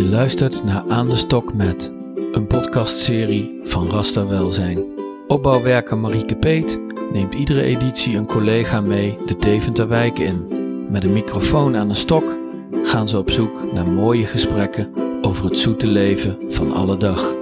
Je luistert naar Aan de Stok met, een podcastserie van Rasta Welzijn. Opbouwwerker Marieke Peet neemt iedere editie een collega mee de Deventer in. Met een microfoon aan een stok gaan ze op zoek naar mooie gesprekken over het zoete leven van alle dag.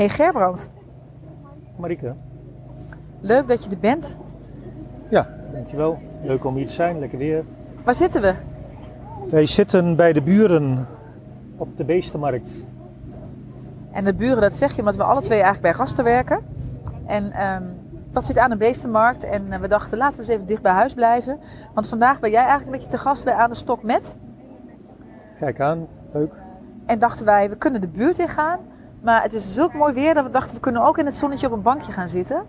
Hey Gerbrand, Marieke. leuk dat je er bent. Ja, dankjewel. Leuk om hier te zijn, lekker weer. Waar zitten we? Wij zitten bij de buren op de beestenmarkt. En de buren, dat zeg je omdat we alle twee eigenlijk bij gasten werken. En ehm, dat zit aan de beestenmarkt. En eh, we dachten, laten we eens even dicht bij huis blijven. Want vandaag ben jij eigenlijk een beetje te gast bij Aan de Stok met. Kijk aan, leuk. En dachten wij, we kunnen de buurt in gaan. Maar het is zulk mooi weer dat we dachten, we kunnen ook in het zonnetje op een bankje gaan zitten.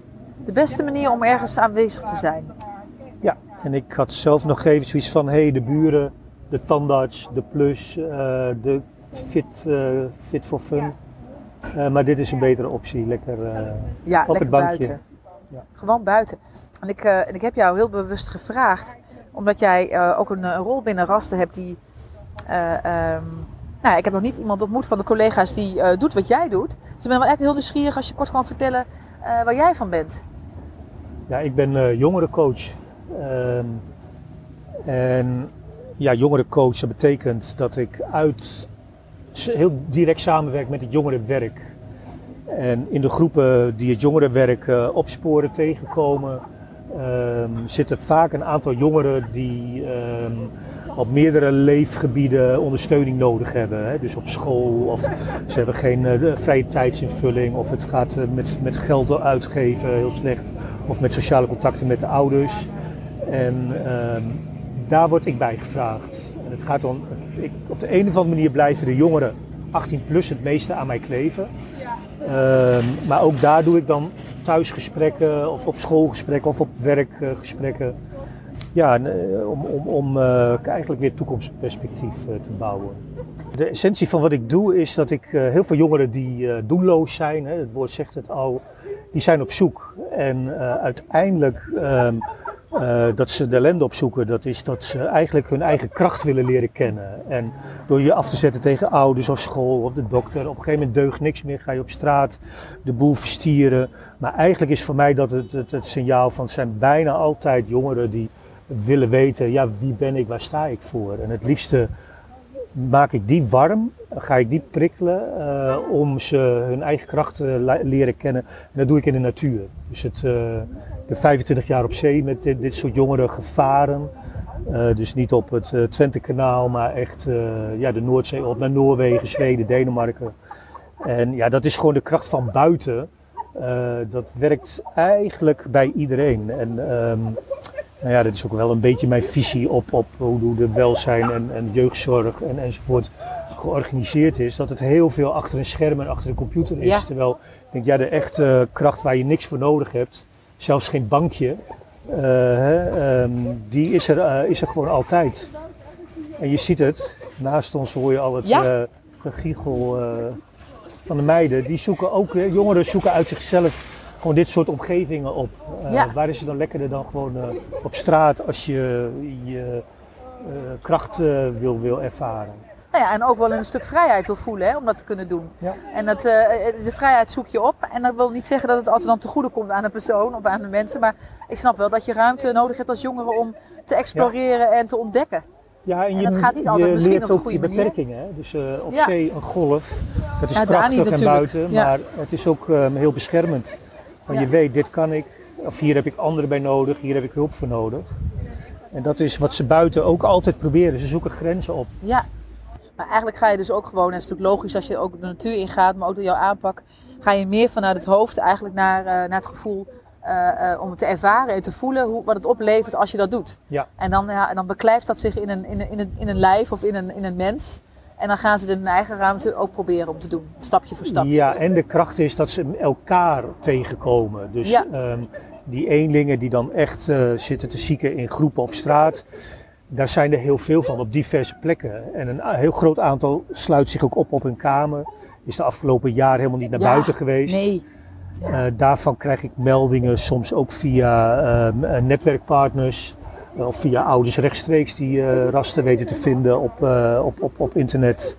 De beste manier om ergens aanwezig te zijn. Ja, en ik had zelf nog even zoiets van, hé, hey, de buren, de tandarts, de plus, eh, de fit, eh, fit for fun. Eh, maar dit is een betere optie, lekker Ja, op lekker het bankje. buiten. Ja. Gewoon buiten. En ik, en ik heb jou heel bewust gevraagd, omdat jij ook een, rol binnen Rasten hebt die. eh, ehm, nou, ik heb nog niet iemand ontmoet van de collega's die eh, doet wat jij doet. Dus ik ben wel echt heel nieuwsgierig als je kort kan vertellen eh, waar jij van bent. Ja, ik ben eh, jongerencoach. Ehm, en ja, jongerencoach, dat betekent dat ik uit heel direct samenwerk met het jongerenwerk. En in de groepen die het jongerenwerk opsporen, tegenkomen, ehm, zitten vaak een aantal jongeren die ehm, op meerdere leefgebieden ondersteuning nodig hebben. Hè. Dus op school of ze hebben geen eh, vrije tijdsinvulling of het gaat eh, met, met geld uitgeven heel slecht of met sociale contacten met de ouders. En ehm, daar word ik bij gevraagd. En het gaat dan, ik, op de een of andere manier blijven de jongeren 18 plus het meeste aan mij kleven. Ehm, maar ook daar doe ik dan thuisgesprekken of op schoolgesprekken of op werkgesprekken. Ja, eh, om, om, om eh, eigenlijk weer toekomstperspectief eh, te bouwen. De essentie van wat ik doe is dat ik heel veel jongeren die doelloos zijn, hè, het woord zegt het al, die zijn op zoek. En uiteindelijk ehm, eh, dat ze de ellende opzoeken, dat is dat ze eigenlijk hun eigen kracht willen leren kennen. En door je af te zetten tegen ouders of school of de dokter, op een gegeven moment deugt niks meer, ga je op straat de boel verstieren. Maar eigenlijk is voor mij dat het, het, het signaal van het zijn bijna altijd jongeren die willen weten, ja, wie ben ik, waar sta ik voor? En het liefste maak ik die warm, ga ik die prikkelen eh, om ze hun eigen kracht te le- leren kennen. En dat doe ik in de natuur. Dus het, eh, heb 25 jaar op zee met dit, soort jongeren gevaren. Eh, dus niet op het Twentekanaal, maar echt ja, de Noordzee op naar Noorwegen, Zweden, Denemarken. En ja, dat is gewoon de kracht van buiten. Dat werkt eigenlijk bij iedereen. En ehm, nou ja, dat is ook wel een beetje mijn visie op, op hoe de welzijn en, en jeugdzorg en, enzovoort georganiseerd is. Dat het heel veel achter een scherm en achter een computer is. Ja. Terwijl ik denk, ja, de echte kracht waar je niks voor nodig hebt, zelfs geen bankje, eh, hè, ehm, die is er, eh, is er gewoon altijd. En je ziet het, naast ons hoor je al het Ja. eh, gegiegel van de meiden. Die zoeken ook, jongeren zoeken uit zichzelf gewoon dit soort omgevingen op. Eh, Ja. Waar is het dan lekkerder dan gewoon eh, op straat als je je eh, kracht wil, wil ervaren. Nou ja, en ook wel een stuk vrijheid wil voelen hè, om dat te kunnen doen. Ja. En dat, de vrijheid zoek je op. En dat wil niet zeggen dat het altijd dan te goede komt aan een persoon of aan de mensen. Maar ik snap wel dat je ruimte nodig hebt als jongere om te exploreren en te ontdekken. Ja, En dat gaat niet altijd je misschien leert op de ook goede je manier. beperkingen. Hè? Dus op Ja. zee een golf, dat is Ja, niet prachtig en buiten, Ja. maar het is ook eh, heel beschermend. Want Ja. je weet, dit kan ik, of hier heb ik anderen bij nodig, hier heb ik hulp voor nodig. En dat is wat ze buiten ook altijd proberen. Ze zoeken grenzen op. Ja. Maar eigenlijk ga je dus ook gewoon, en het is natuurlijk logisch als je ook de natuur ingaat, maar ook door jouw aanpak, ga je meer vanuit het hoofd eigenlijk naar, eh, naar het gevoel eh, eh, om het te ervaren en te voelen hoe, wat het oplevert als je dat doet. Ja. En dan, ja, en dan beklijft dat zich in een, in een, in een, in een lijf of in een, in een mens. En dan gaan ze in hun eigen ruimte ook proberen om te doen, stapje voor stapje. Ja, en de kracht is dat ze elkaar tegenkomen. Dus Ja. ehm, die eenlingen die dan echt eh, zitten te zieken in groepen op straat, daar zijn er heel veel van op diverse plekken. En een heel groot aantal sluit zich ook op op hun kamer. Is de afgelopen jaar helemaal niet naar Ja, buiten geweest. Nee. Eh, daarvan krijg ik meldingen, soms ook via ehm, eh, netwerkpartners of via ouders rechtstreeks die eh, rasten weten te vinden op, eh, op, op, op internet.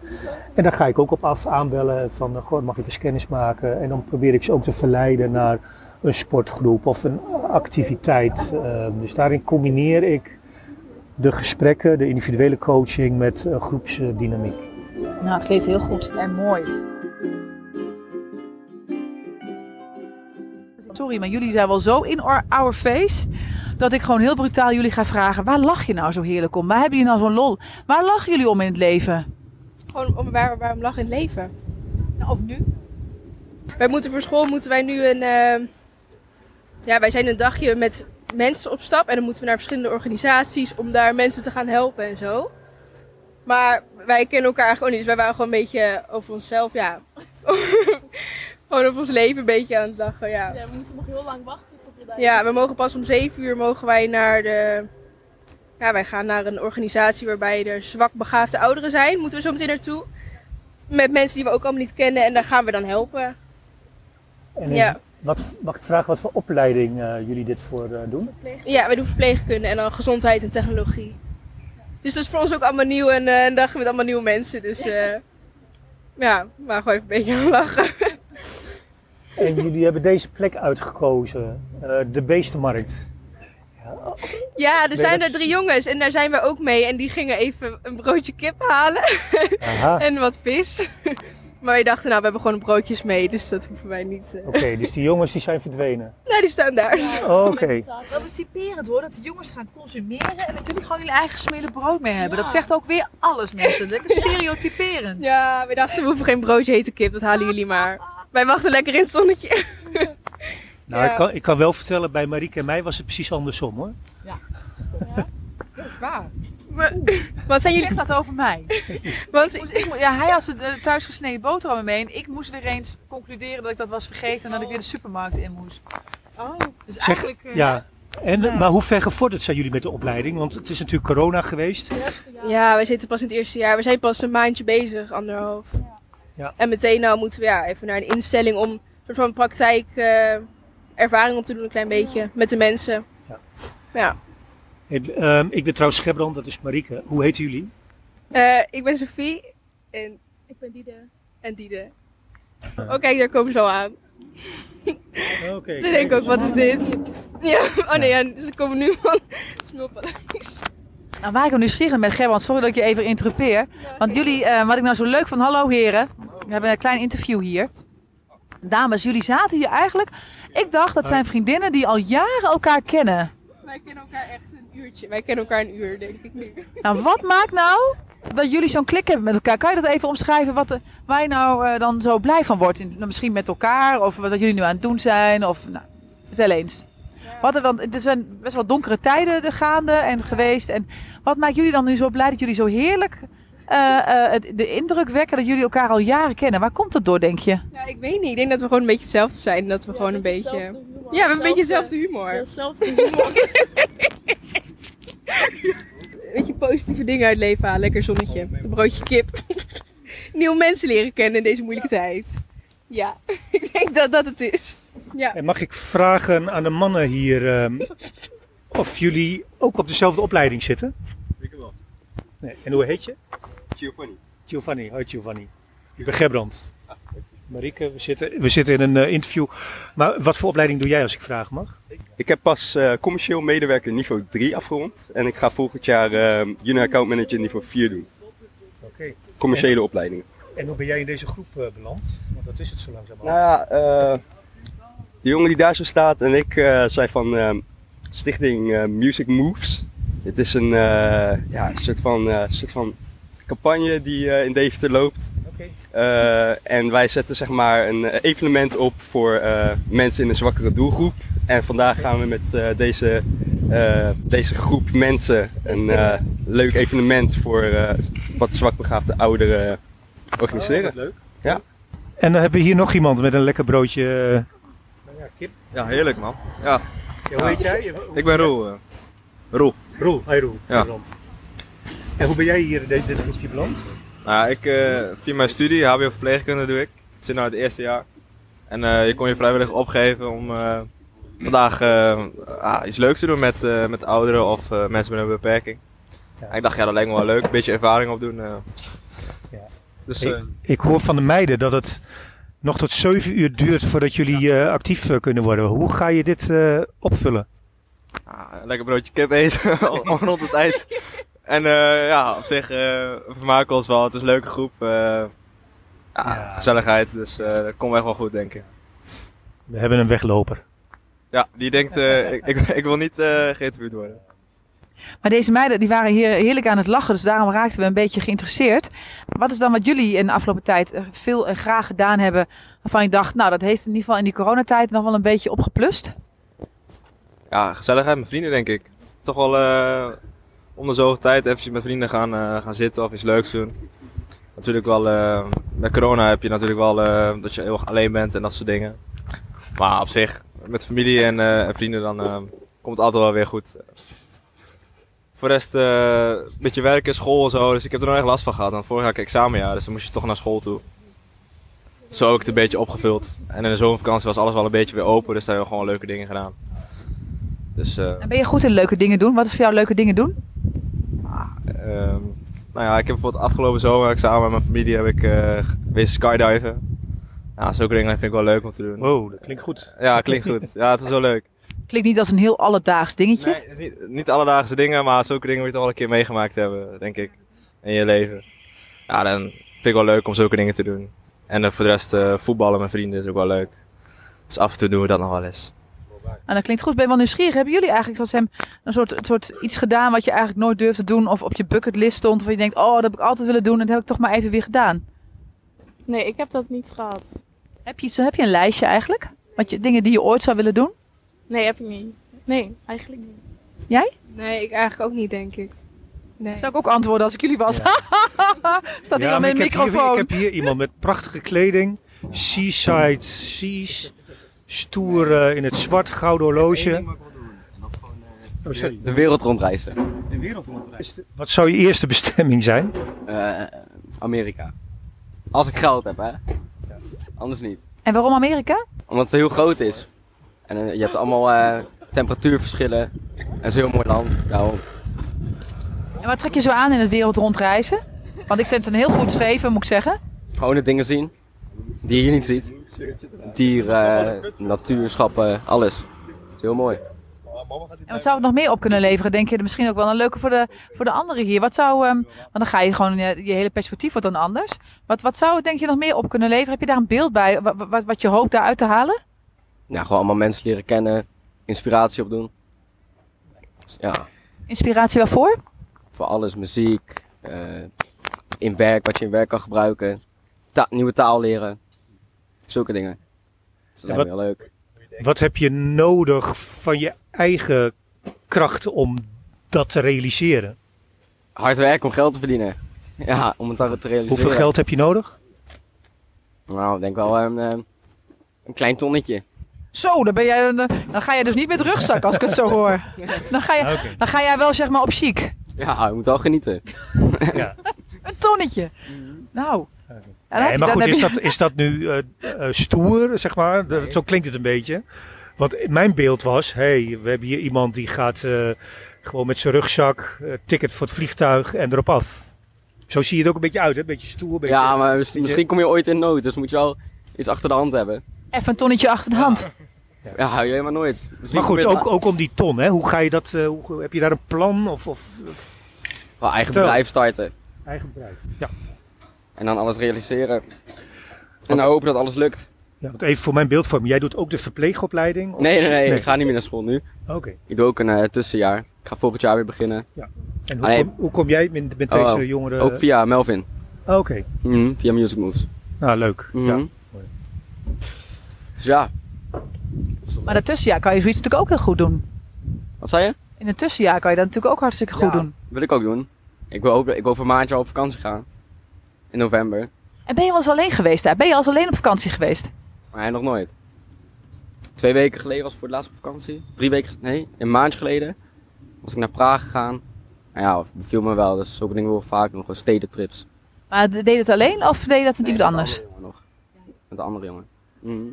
En daar ga ik ook op af aanbellen van, eh, goh, mag ik eens kennis maken? En dan probeer ik ze ook te verleiden naar een sportgroep of een activiteit. Ehm, dus daarin combineer ik de gesprekken, de individuele coaching met groepsdynamiek. Nou, het klinkt heel goed en mooi. Sorry, maar jullie zijn wel zo in our face dat ik gewoon heel brutaal jullie ga vragen: waar lach je nou zo heerlijk om? Waar hebben jullie nou zo'n lol? Waar lachen jullie om in het leven? Gewoon om, waar, waarom lachen in het leven? Nou, of nu? Wij moeten voor school moeten wij nu een. eh, ja, wij zijn een dagje met mensen op stap en dan moeten we naar verschillende organisaties om daar mensen te gaan helpen en zo. Maar wij kennen elkaar ook niet, dus wij waren gewoon een beetje over onszelf, ja. gewoon over ons leven een beetje aan het lachen, ja. Ja, we moeten nog heel lang wachten Ja, we mogen pas om 7 uur mogen wij naar de. Ja, wij gaan naar een organisatie waarbij er zwak begaafde ouderen zijn. Moeten we zo meteen naartoe. Met mensen die we ook allemaal niet kennen en daar gaan we dan helpen. En in- Ja. wat, mag ik vragen wat voor opleiding eh, jullie dit voor eh, doen? Ja, wij doen verpleegkunde en dan gezondheid en technologie. Dus dat is voor ons ook allemaal nieuw en eh, een dag met allemaal nieuwe mensen. Dus eh, ja, maar gewoon even een beetje aan lachen. En jullie hebben deze plek uitgekozen, eh, de Beestenmarkt. Ja, er zijn dat- er drie jongens en daar zijn we ook mee. En die gingen even een broodje kip halen Aha, en wat vis. Maar wij dachten, nou, we hebben gewoon broodjes mee, dus dat hoeven wij niet. eh. oké, dus die jongens die zijn verdwenen. Nee, die staan daar. Oké, Dat is typerend hoor, dat de jongens gaan consumeren en dat jullie gewoon jullie eigen gesmeerde brood mee hebben. Dat zegt ook weer alles mensen. Lekker stereotyperend. Ja, we dachten, we hoeven geen broodje hete kip, dat halen jullie maar. Wij wachten lekker in het zonnetje. nou Ja. ik, kan, ik kan wel vertellen, bij Marieke en mij was het precies andersom hoor. Dat is waar. Maar- Wat zijn Zeg jullie... dat over mij. Want, Ik moest- ik mo- ja, hij had het uh, thuis gesneden boterhammen mee en ik moest weer eens concluderen dat ik dat was vergeten en dat ik weer de supermarkt in moest. oh. Dus Zeg, eigenlijk... eh, ja. En, Ja. Maar hoe ver gevorderd zijn jullie met de opleiding? Want het is natuurlijk corona geweest. Ja, wij zitten pas in het eerste jaar. We zijn pas een maandje bezig, anderhalf. Ja. En meteen nou moeten we ja, even naar een instelling om een soort van praktijk eh, ervaring op te doen, een klein beetje, met de mensen. Ja. Ja. Ehm, ik ben trouwens Gebrand, dat is Marieke. Hoe heten jullie? Eh, ik ben Sophie en Ik ben Diede. En Diede. Oh kijk, daar komen ze al aan. Oké. Ze denken ook, wat is dit? Ja, oh nee, ja, ze komen nu van het Smulpaleis. Nou, waar ik hem nu nieuwsgierig met Gerbrand, sorry dat ik je even interrupeer. Want jullie, eh, wat ik nou zo leuk van, hallo heren, we hebben een klein interview hier. Dames, jullie zaten hier eigenlijk, ik dacht dat zijn vriendinnen die al jaren elkaar kennen. Wij kennen elkaar echt een uurtje. Wij kennen elkaar een uur, denk ik nu. Nou, wat maakt nou dat jullie zo'n klik hebben met elkaar? Kan je dat even omschrijven wat, waar je nou eh, dan zo blij van wordt? In, misschien met elkaar of wat jullie nu aan het doen zijn? Of, nou, vertel eens. Wat, er- want er zijn best wel donkere tijden er gaande en geweest. En wat maakt jullie dan nu zo blij dat jullie zo heerlijk eh, eh, de indruk wekken dat jullie elkaar al jaren kennen? Waar komt dat door, denk je? Ja, ik weet niet. Ik denk dat we gewoon een beetje hetzelfde zijn. Dat we gewoon een beetje... Ja, we hebben een beetje dezelfde humor. Hetzelfde humor. Weet je, positieve dingen uit het leven halen. Lekker zonnetje. Een broodje kip. Nieuwe mensen leren kennen in deze moeilijke tijd. Ja, ik denk dat dat het is. Ja. En mag ik vragen aan de mannen hier ehm, of jullie ook op dezelfde opleiding zitten? Ik wel. Nee. En hoe heet je? Giovanni. Giovanni. Hoi Giovanni. Ik ben Gerbrand. Marieke, we zitten, we zitten in een eh, interview. Maar wat voor opleiding doe jij als ik vragen mag? Ik heb pas eh, commercieel medewerker niveau 3 afgerond. En ik ga volgend jaar eh junior account manager niveau 4 doen. Oké. Commerciële opleidingen. En hoe ben jij in deze groep eh, beland? Want dat is het zo langzamerhand. Nou ja, eh, de jongen die daar zo staat en ik eh, zijn van eh, stichting eh, Music Moves. Het is een eh, ja, een soort, van, eh, soort van campagne die eh, in Deventer loopt. Oké. Eh, en wij zetten zeg maar een evenement op voor eh, mensen in een zwakkere doelgroep. En vandaag gaan we met eh, deze, eh, deze groep mensen een eh, leuk evenement voor eh, wat zwakbegaafde ouderen organiseren. Oh, leuk. Ja. En dan hebben we hier nog iemand met een lekker broodje. Ja, kip. Ja, heerlijk man. Ja, Ja, hoe heet jij? ik ben Roel. eh. Roel. Roel. Hoi Roel. Ja. En hoe ben jij hier in dit, dit groepje beland? Nou, ik, eh, via mijn studie, HBO verpleegkunde doe ik. Ik zit nu in het eerste jaar. En eh, je kon je vrijwillig opgeven om eh, vandaag eh, ah, iets leuks te doen met, eh, met ouderen of eh, mensen met een beperking. Ja. En ik dacht, ja, dat lijkt me wel leuk. Een beetje ervaring opdoen. eh. Ja. Dus Ik, eh, ik hoor van de meiden dat het nog tot 7 uur duurt voordat jullie eh, actief eh, kunnen worden. Hoe ga je dit eh, opvullen? ah, lekker broodje kip eten rond de tijd. En ja, op zich, we vermaken ons wel. Het is een leuke groep. ja, Ja. gezelligheid. Dus dat komt echt wel goed, denk ik. We hebben een wegloper. Ja, die denkt, ik, ik, ik wil niet geïnterviewd worden. Maar deze meiden die waren hier heerlijk aan het lachen, dus daarom raakten we een beetje geïnteresseerd. Wat is dan wat jullie in de afgelopen tijd eh, veel en graag gedaan hebben, waarvan je dacht, nou dat heeft in ieder geval in die coronatijd nog wel een beetje opgeplust? Ja, gezelligheid met vrienden, denk ik. Toch wel eh om de zoveel tijd eventjes met vrienden gaan, eh, gaan zitten of iets leuks doen. Natuurlijk wel, eh met corona heb je natuurlijk wel eh, dat je heel erg alleen bent en dat soort dingen. Maar op zich, met familie en, eh, en vrienden, dan eh, komt het altijd wel weer goed. Voor de rest, eh, een beetje werken, school en zo. Dus ik heb er nog echt last van gehad. Want vorig jaar had ik examenjaar, dus dan moest je toch naar school toe. Zo heb ik het een beetje opgevuld. En in de zomervakantie was alles wel een beetje weer open, dus daar hebben we gewoon leuke dingen gedaan. Dus, eh, En ben je goed in leuke dingen doen? Wat is voor jou leuke dingen doen? Ehm, nou ja, ik heb bijvoorbeeld afgelopen zomer samen met mijn familie heb ik eh wezen skydiven. Ja, zulke dingen vind ik wel leuk om te doen. Wow, dat klinkt goed. Ja, klinkt goed. Ja, het is wel leuk. Klinkt niet als een heel alledaags dingetje. Nee, het is niet, niet alledaagse dingen, maar zulke dingen moet je toch wel een keer meegemaakt hebben, denk ik. In je leven. Ja, dan vind ik wel leuk om zulke dingen te doen. En voor de rest eh, voetballen met vrienden is ook wel leuk. Dus af en toe doen we dat nog wel eens. En dat klinkt goed. Ben je wel nieuwsgierig? Hebben jullie eigenlijk zoals hem een soort, een soort iets gedaan wat je eigenlijk nooit durfde doen? Of op je bucketlist stond? Of je denkt, oh dat heb ik altijd willen doen en dat heb ik toch maar even weer gedaan. Nee, ik heb dat niet gehad. Heb je, heb je een lijstje eigenlijk? Wat je, dingen die je ooit zou willen doen? Nee, heb ik niet. Nee, eigenlijk niet. Jij? Nee, ik eigenlijk ook niet, denk ik. Nee. Zou ik ook antwoorden als ik jullie was? Staat hier Ja, al maar met een ik, heb hier, microfoon. ik heb hier iemand met prachtige kleding. Seaside Seas. Stoer eh, in het zwart, gouden horloge. Oh, sorry. De wereld rondreizen. De wereld Wat zou je eerste bestemming zijn? Eh, Amerika. Als ik geld heb, hè. Anders niet. En waarom Amerika? Omdat het heel groot is. En eh, je hebt allemaal eh, temperatuurverschillen. En het is een heel mooi land. Daarom. En wat trek je zo aan in het wereld rondreizen? Want ik vind het een heel goed schreven, moet ik zeggen. Gewoon de dingen zien. Die je hier niet ziet. Dieren, eh, natuurschappen, alles. Het is heel mooi. En wat zou het nog meer op kunnen leveren? Denk je misschien ook wel een leuke voor de, voor de anderen hier? Wat zou, ehm, want dan ga je gewoon, je, je hele perspectief wordt dan anders. Wat, wat zou het denk je nog meer op kunnen leveren? Heb je daar een beeld bij, wat, wat, wat je hoopt daaruit te halen? Ja, gewoon allemaal mensen leren kennen. Inspiratie opdoen. Ja, Inspiratie waarvoor? voor alles. Muziek. eh, in werk, wat je in werk kan gebruiken. Ta- nieuwe taal leren. Zulke dingen. Dat lijkt me heel leuk. Wat heb je nodig van je eigen kracht om dat te realiseren? Hard werken om geld te verdienen. Ja, om het dan te realiseren. Hoeveel geld heb je nodig? Nou, ik denk wel een, eh, een klein tonnetje. Zo, dan, ben jij, eh, dan ga je dus niet met rugzak als ik het zo hoor. Dan ga, je, dan ga jij wel zeg maar op chic. Ja, je moet wel genieten. Ja. Een tonnetje. Nou. Ja, Nee, maar dan goed, is je- dat, is dat nu eh, eh, stoer, zeg maar? Zo klinkt het een beetje. Want mijn beeld was, hey, we hebben hier iemand die gaat eh, gewoon met zijn rugzak, ticket voor het vliegtuig en erop af. Zo zie je het ook een beetje uit, hè? Een beetje stoer. Een beetje, Ja, maar mis- misschien kom je ooit in nood, dus moet je wel iets achter de hand hebben. Even een tonnetje achter de hand. Ja, hou je helemaal nooit. Misschien Maar goed, ook, ook om die ton, hè? Hoe ga je dat, eh, hoe, heb je daar een plan of, of wel eigen bedrijf starten. eigen bedrijf? Ja. En dan alles realiseren. En dan hopen dat alles lukt. ja. Want even voor mijn beeldvorming, jij doet ook de verpleegopleiding? Of- Nee, nee, nee, ik ga niet meer naar school nu. Oké. Ik doe ook een eh, tussenjaar. Ik ga volgend jaar weer beginnen. En hoe, kom, hoe kom jij met, met Oh, deze jongeren? Ook via Melvin. Ah, Oké, Mhm, via Music Moves. nou leuk. Mhm. Ja. Dus ja, Maar dat tussenjaar kan je zoiets natuurlijk ook heel goed doen. wat zei je? In een tussenjaar kan je dat natuurlijk ook hartstikke goed Ja, doen. wil ik ook doen. Ik wil, ook, ik wil voor maandje al op vakantie gaan. In november. En ben je wel eens alleen geweest daar? Ben je al eens alleen op vakantie geweest? Maar hij nog nooit. Twee weken geleden was ik voor het laatst op vakantie. Drie weken, nee, een maandje geleden was ik naar Praag gegaan. En ja, beviel me wel. Dus zulke dingen wil ik vaak doen. Gewoon stedentrips. Maar deed je het alleen of deed je dat met iemand anders? Met een andere jongen nog. Met een andere jongen. Mhm.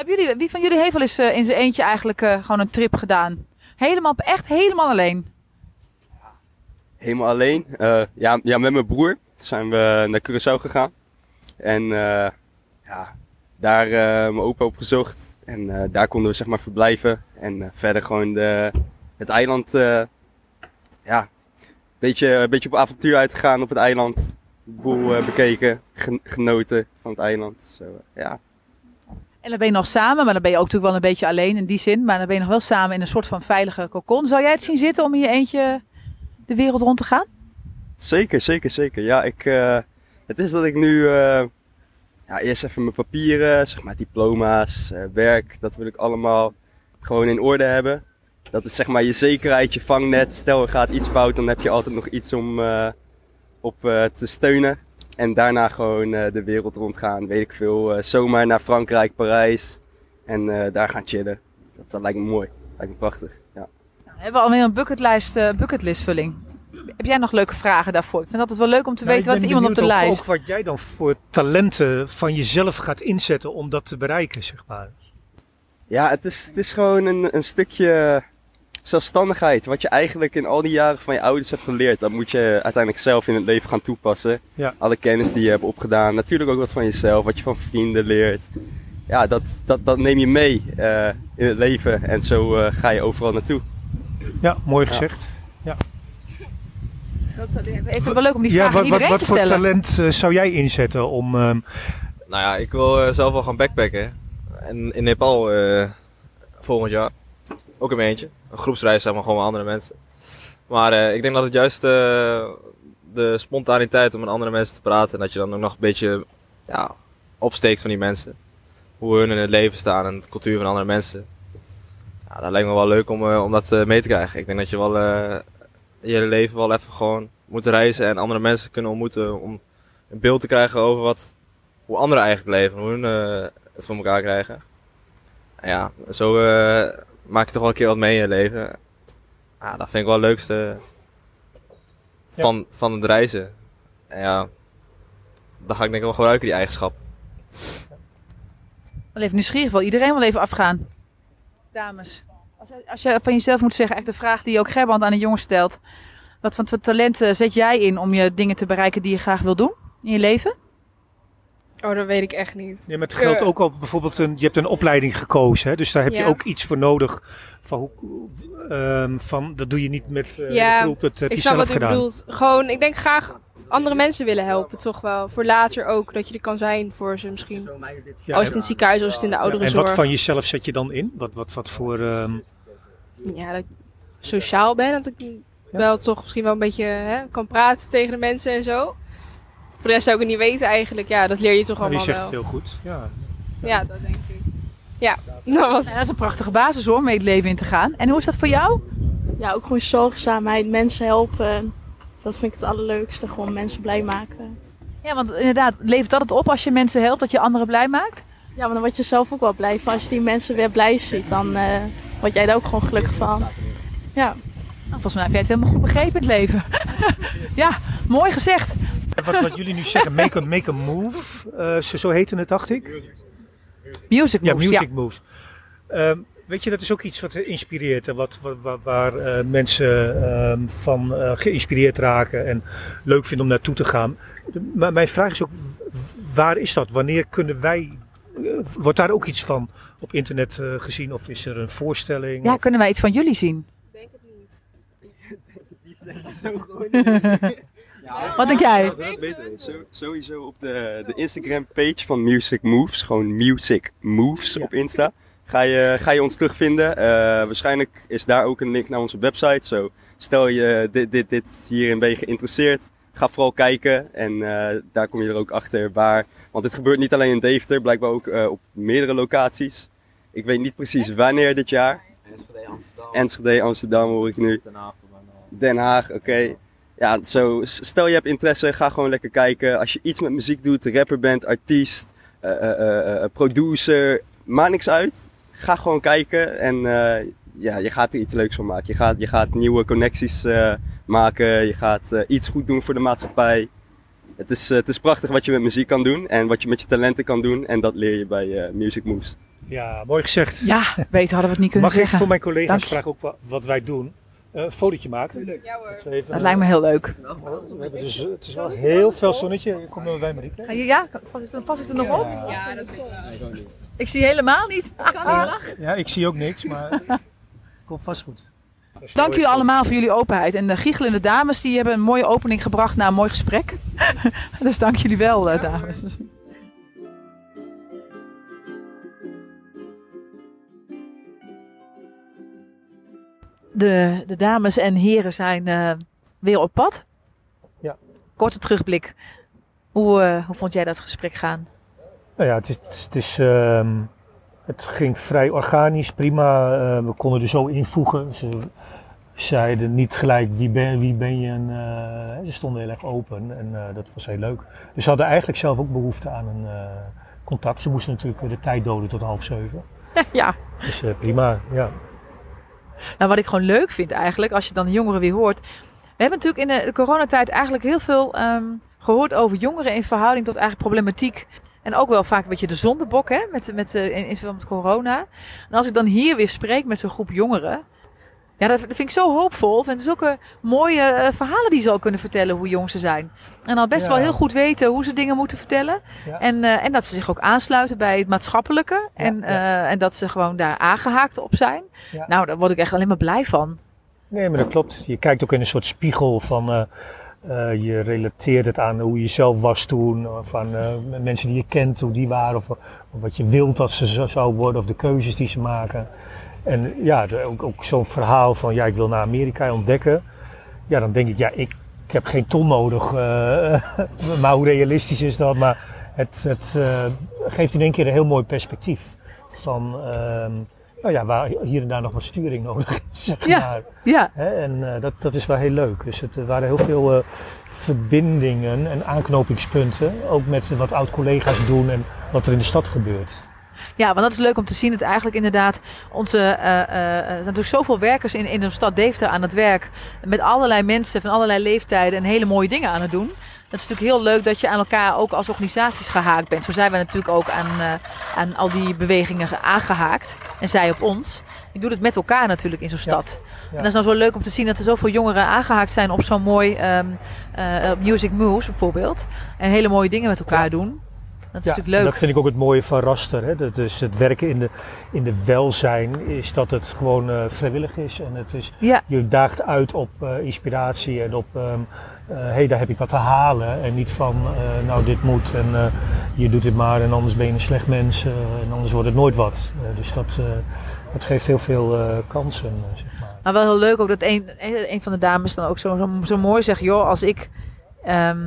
Hebben jullie, wie van jullie heeft wel eens eh, in zijn eentje eigenlijk eh, gewoon een trip gedaan? Helemaal, echt helemaal alleen? Helemaal alleen. Eh, ja, ja, met mijn broer zijn we naar Curaçao gegaan. En ja, daar mijn opa opgezocht. En daar konden we zeg maar verblijven. En verder gewoon de, het eiland, ja, beetje, een beetje op avontuur uitgegaan op het eiland. Boel bekeken, gen- genoten van het eiland. Zo, ja. En dan ben je nog samen, maar dan ben je ook natuurlijk wel een beetje alleen in die zin. Maar dan ben je nog wel samen in een soort van veilige kokon. Zou jij het zien zitten om in je eentje de wereld rond te gaan? Zeker, zeker, zeker. Ja, ik, eh, het is dat ik nu eh, ja, eerst even mijn papieren, zeg maar diploma's, eh, werk, dat wil ik allemaal gewoon in orde hebben. Dat is zeg maar je zekerheid, je vangnet. Stel er gaat iets fout, dan heb je altijd nog iets om op te steunen. En daarna gewoon eh, de wereld rondgaan, weet ik veel. eh, zomaar naar Frankrijk, Parijs en eh, daar gaan chillen. Dat, dat lijkt me mooi, lijkt me prachtig. Ja. Nou, we hebben alweer een bucketlijst, eh, bucketlist-vulling. Heb jij nog leuke vragen daarvoor? Ik vind het altijd wel leuk om te Nou, weten wat iemand op de ook- lijst. Ook wat jij dan voor talenten van jezelf gaat inzetten om dat te bereiken, zeg maar. Ja, het is, het is gewoon een, een stukje zelfstandigheid. Wat je eigenlijk in al die jaren van je ouders hebt geleerd. Dat moet je uiteindelijk zelf in het leven gaan toepassen. Ja. Alle kennis die je hebt opgedaan. Natuurlijk ook wat van jezelf. Wat je van vrienden leert. Ja, dat, dat, dat neem je mee eh, in het leven. En zo eh, ga je overal naartoe. Ja, mooi gezegd. Ik vind het wel leuk om die Ja, vraag wat, aan wat, iedereen wat te voor talent eh, zou jij inzetten om... ehm, Nou ja, ik wil eh, zelf wel gaan backpacken. En in Nepal eh, volgend jaar. Ook in mijn eentje. Een groepsreis, zeg maar, gewoon met andere mensen. Maar eh, ik denk dat het juist eh, de spontaniteit om met andere mensen te praten. En dat je dan ook nog een beetje ja, opsteekt van die mensen. Hoe hun in het leven staan en de cultuur van andere mensen. Ja, dat lijkt me wel leuk om, eh, om dat mee te krijgen. Ik denk dat je wel je leven wel even gewoon moet reizen en andere mensen kunnen ontmoeten. Om een beeld te krijgen over wat, hoe anderen eigenlijk leven, hoe hun het voor elkaar krijgen. En ja, zo maak je toch wel een keer wat mee in je leven. Ja, dat vind ik wel het leukste van, van het reizen. En ja, dat ga ik denk ik wel gebruiken, die eigenschap. Wel even nieuwsgierig, wil iedereen wel even afgaan. Dames, als, je- als je van jezelf moet zeggen, echt de vraag die ook Gerband aan de jongen stelt. Wat voor talenten zet jij in om je dingen te bereiken die je graag wil doen in je leven? Oh, dat weet ik echt niet. Ja, maar het geldt Eh, ook al bijvoorbeeld, een, je hebt een opleiding gekozen, hè, dus daar heb je Ja. ook iets voor nodig. Van, hoe, ehm, van, dat doe je niet met eh, Ja, de groep, dat heb ik je snap zelf wat u bedoelt. Gewoon, ik denk graag andere mensen willen helpen, toch wel. Voor later ook, dat je er kan zijn voor ze misschien. Ja, als het in het ziekenhuis, als het in de en ouderenzorg. wat van jezelf zet je dan in? Wat, wat, wat voor... ehm, Ja, dat ik sociaal ben. Dat ik wel toch misschien wel een beetje hè, kan praten tegen de mensen en zo. Voor de rest zou ik het niet weten eigenlijk. Ja, dat leer je toch nou, die allemaal zegt wel. het heel goed. Ja. Ja, dat denk ik. Ja, dat was Ja, dat is een prachtige basis hoor, om mee het leven in te gaan. En hoe is dat voor jou? Ja, ook gewoon zorgzaamheid, mensen helpen. Dat vind ik het allerleukste. Gewoon mensen blij maken. Ja, want inderdaad, levert dat het op als je mensen helpt, dat je anderen blij maakt? Ja, maar dan word je zelf ook wel blij van. Als je die mensen weer blij ziet, dan eh, word jij daar ook gewoon gelukkig van. Ja. Nou, volgens mij heb jij het helemaal goed begrepen, het leven. ja, mooi gezegd. En wat, wat jullie nu zeggen, make a, make a move, eh, zo, zo heette het, dacht ik. Music Ja, moves, music moves. Ehm, weet je, dat is ook iets wat inspireert en wat, wat, waar, waar, eh, mensen ehm, van eh, geïnspireerd raken en leuk vinden om naartoe te gaan. De- maar mijn vraag is ook, waar is dat? Wanneer kunnen wij, eh, wordt daar ook iets van op internet eh, gezien of is er een voorstelling? Ja, kunnen wij iets van jullie zien? Wat denk jij? Dat weten we. Zo- Sowieso op de, de Instagram page van Music Moves. Gewoon Music Moves op Insta. Ga je, ga je ons terugvinden. Eh, waarschijnlijk is daar ook een link naar onze website. Zo, stel je dit, dit, dit hierin ben je geïnteresseerd. Ga vooral kijken en eh, daar kom je er ook achter waar. Want dit gebeurt niet alleen in Deventer, blijkbaar ook eh, op meerdere locaties. Ik weet niet precies wanneer dit jaar. Enschede, Amsterdam. Enschede, Amsterdam hoor ik nu. Den Haag, oké. Ja, zo, stel je hebt interesse, ga gewoon lekker kijken. Als je iets met muziek doet, rapper bent, artiest, eh, eh, eh, eh, producer, maakt niks uit. Ga gewoon kijken en eh, ja, je gaat er iets leuks van maken. Je gaat, je gaat nieuwe connecties eh, maken. Je gaat eh, iets goed doen voor de maatschappij. Het is, het is prachtig wat je met muziek kan doen en wat je met je talenten kan doen. En dat leer je bij eh, Music Moves. Ja, mooi gezegd. Ja, beter hadden we het niet kunnen Mag ik zeggen. voor mijn collega's vragen ook wa- wat wij doen? Eh, een fotootje maken. Ja hoor. Dat we even, Dat lijkt me heel leuk. We hebben dus, het is wel heel veel zonnetje. Kom maar bij Marieke. Ga je- Ja, pas ik, dan pas ik er nog op? Ja, dat vind ik wel. Ik zie helemaal niet. Ja, ik zie ook niks, maar komt vast goed. Dank jullie allemaal voor jullie openheid. En de giechelende dames die hebben een mooie opening gebracht na een mooi gesprek. dus dank jullie wel, eh, dames. De, de dames en heren zijn eh, weer op pad. Ja. Korte terugblik. Hoe, eh, hoe vond jij dat gesprek gaan? Nou ja, het, is, het, is, ehm, het ging vrij organisch, prima. Eh, we konden er zo invoegen. Ze zeiden niet gelijk wie ben, wie ben je. En, ze stonden heel erg open en dat was heel leuk. Dus ze hadden eigenlijk zelf ook behoefte aan een contact. Ze moesten natuurlijk de tijd doden tot half zeven. ja. Dus prima, ja. Nou, wat ik gewoon leuk vind eigenlijk, als je dan de jongeren weer hoort. We hebben natuurlijk in de coronatijd eigenlijk heel veel ehm, gehoord over jongeren in verhouding tot eigenlijk problematiek. En ook wel vaak een beetje de zondebok hè, met, met, eh, in, in verband met corona. En als ik dan hier weer spreek met zo'n groep jongeren. Ja, dat, vind ik zo hoopvol. En het is ook een mooie eh, verhalen die ze al kunnen vertellen hoe jong ze zijn. En al best Ja. wel heel goed weten hoe ze dingen moeten vertellen. Ja. En, eh, en dat ze zich ook aansluiten bij het maatschappelijke. Ja, en, eh, en dat ze gewoon daar aangehaakt op zijn. Nou, daar word ik echt alleen maar blij van. Nee, maar dat klopt. Je kijkt ook in een soort spiegel van. je relateert het aan hoe je zelf was toen, of aan mensen die je kent, hoe die waren, of, of wat je wilt dat ze zo zou worden, of de keuzes die ze maken. En ja, ook, ook zo'n verhaal van, ja, ik wil naar Amerika ontdekken. Ja, dan denk ik, ja, ik, ik heb geen ton nodig, eh, maar hoe realistisch is dat? Maar het, het eh, geeft in één keer een heel mooi perspectief van, ehm, nou ja, waar hier en daar nog wat sturing nodig is, zeg Ja. maar. Ja, Hè, en eh, dat, dat is wel heel leuk. Dus het er waren heel veel verbindingen en aanknopingspunten. Ook met wat oud-collega's doen en wat er in de stad gebeurt. Ja, want dat is leuk om te zien dat eigenlijk inderdaad onze, eh, eh, er zijn natuurlijk zoveel werkers in, in de stad Deventer aan het werk. Met allerlei mensen van allerlei leeftijden en hele mooie dingen aan het doen. Dat is natuurlijk heel leuk dat je aan elkaar ook als organisaties gehaakt bent. Zo zijn wij natuurlijk ook aan, eh, aan al die bewegingen ge- aangehaakt. En zij op ons. Je doet het met elkaar natuurlijk in zo'n stad. Ja. En dat is nou zo leuk om te zien dat er zoveel jongeren aangehaakt zijn op zo'n mooi ehm, eh, Music Moves bijvoorbeeld. En hele mooie dingen met elkaar Ja. doen. Dat is Ja, natuurlijk leuk. Dat vind ik ook het mooie van Raster. Hè. Dat is het werken in de, in de welzijn is dat het gewoon eh, vrijwillig is. En het is, Ja. je daagt uit op eh, inspiratie en op, hé, hey, daar heb ik wat te halen. En niet van, nou dit moet en je doet dit maar en anders ben je een slecht mens en anders wordt het nooit wat. Dus dat, dat geeft heel veel kansen, zeg maar. Maar wel heel leuk ook dat een, een van de dames dan ook zo, zo, zo mooi zegt: joh, als ik. ehm,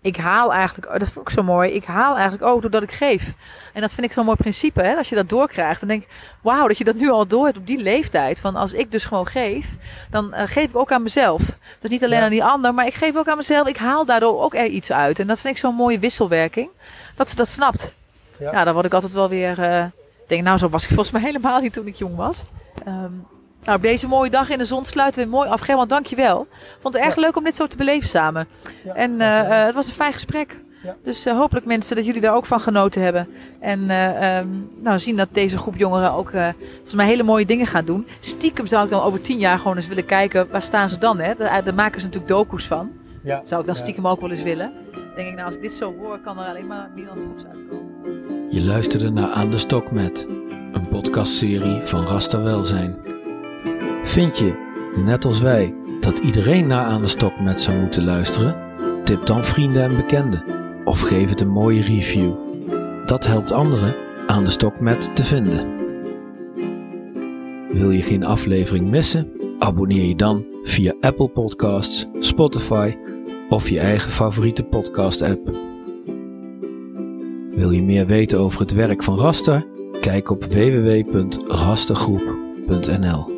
ik haal eigenlijk, oh, dat vond ik zo mooi. Ik haal eigenlijk ook doordat ik geef. En dat vind ik zo'n mooi principe. Hè? Als je dat doorkrijgt, dan denk ik: wauw, dat je dat nu al door hebt op die leeftijd. Van als ik dus gewoon geef, dan eh, geef ik ook aan mezelf. Dus niet alleen Ja. aan die ander, maar ik geef ook aan mezelf. Ik haal daardoor ook er iets uit. En dat vind ik zo'n mooie wisselwerking. Dat ze dat snapt. Ja. Ja, dan word ik altijd wel weer. eh, denk, nou, zo was ik volgens mij helemaal niet toen ik jong was. Ehm, nou, op deze mooie dag in de zon sluiten we mooi af. German, dank je wel. Vond het erg Ja. leuk om dit zo te beleven samen. Ja, En eh, eh, het was een fijn gesprek. Ja. Dus eh, hopelijk mensen dat jullie daar ook van genoten hebben. En eh, ehm, nou, zien dat deze groep jongeren ook eh, volgens mij hele mooie dingen gaat doen. Stiekem zou ik dan over tien jaar gewoon eens willen kijken, waar staan ze dan? Hè? Daar, daar maken ze natuurlijk docu's van. ja, Zou ik dan ja. stiekem ook wel eens willen. denk ik, nou, als ik dit zo hoor, kan er alleen maar meer dan goeds uitkomen. Je luisterde naar Aan de Stok met, een podcastserie van Rasta Welzijn. Vind je, net als wij, dat iedereen naar Aan de Stok met zou moeten luisteren? Tip dan vrienden en bekenden of geef het een mooie review. Dat helpt anderen Aan de Stok met te vinden. Wil je geen aflevering missen? Abonneer je dan via Apple Podcasts, Spotify of je eigen favoriete podcast-app. Wil je meer weten over het werk van Raster? Kijk op www.rastergroep.nl.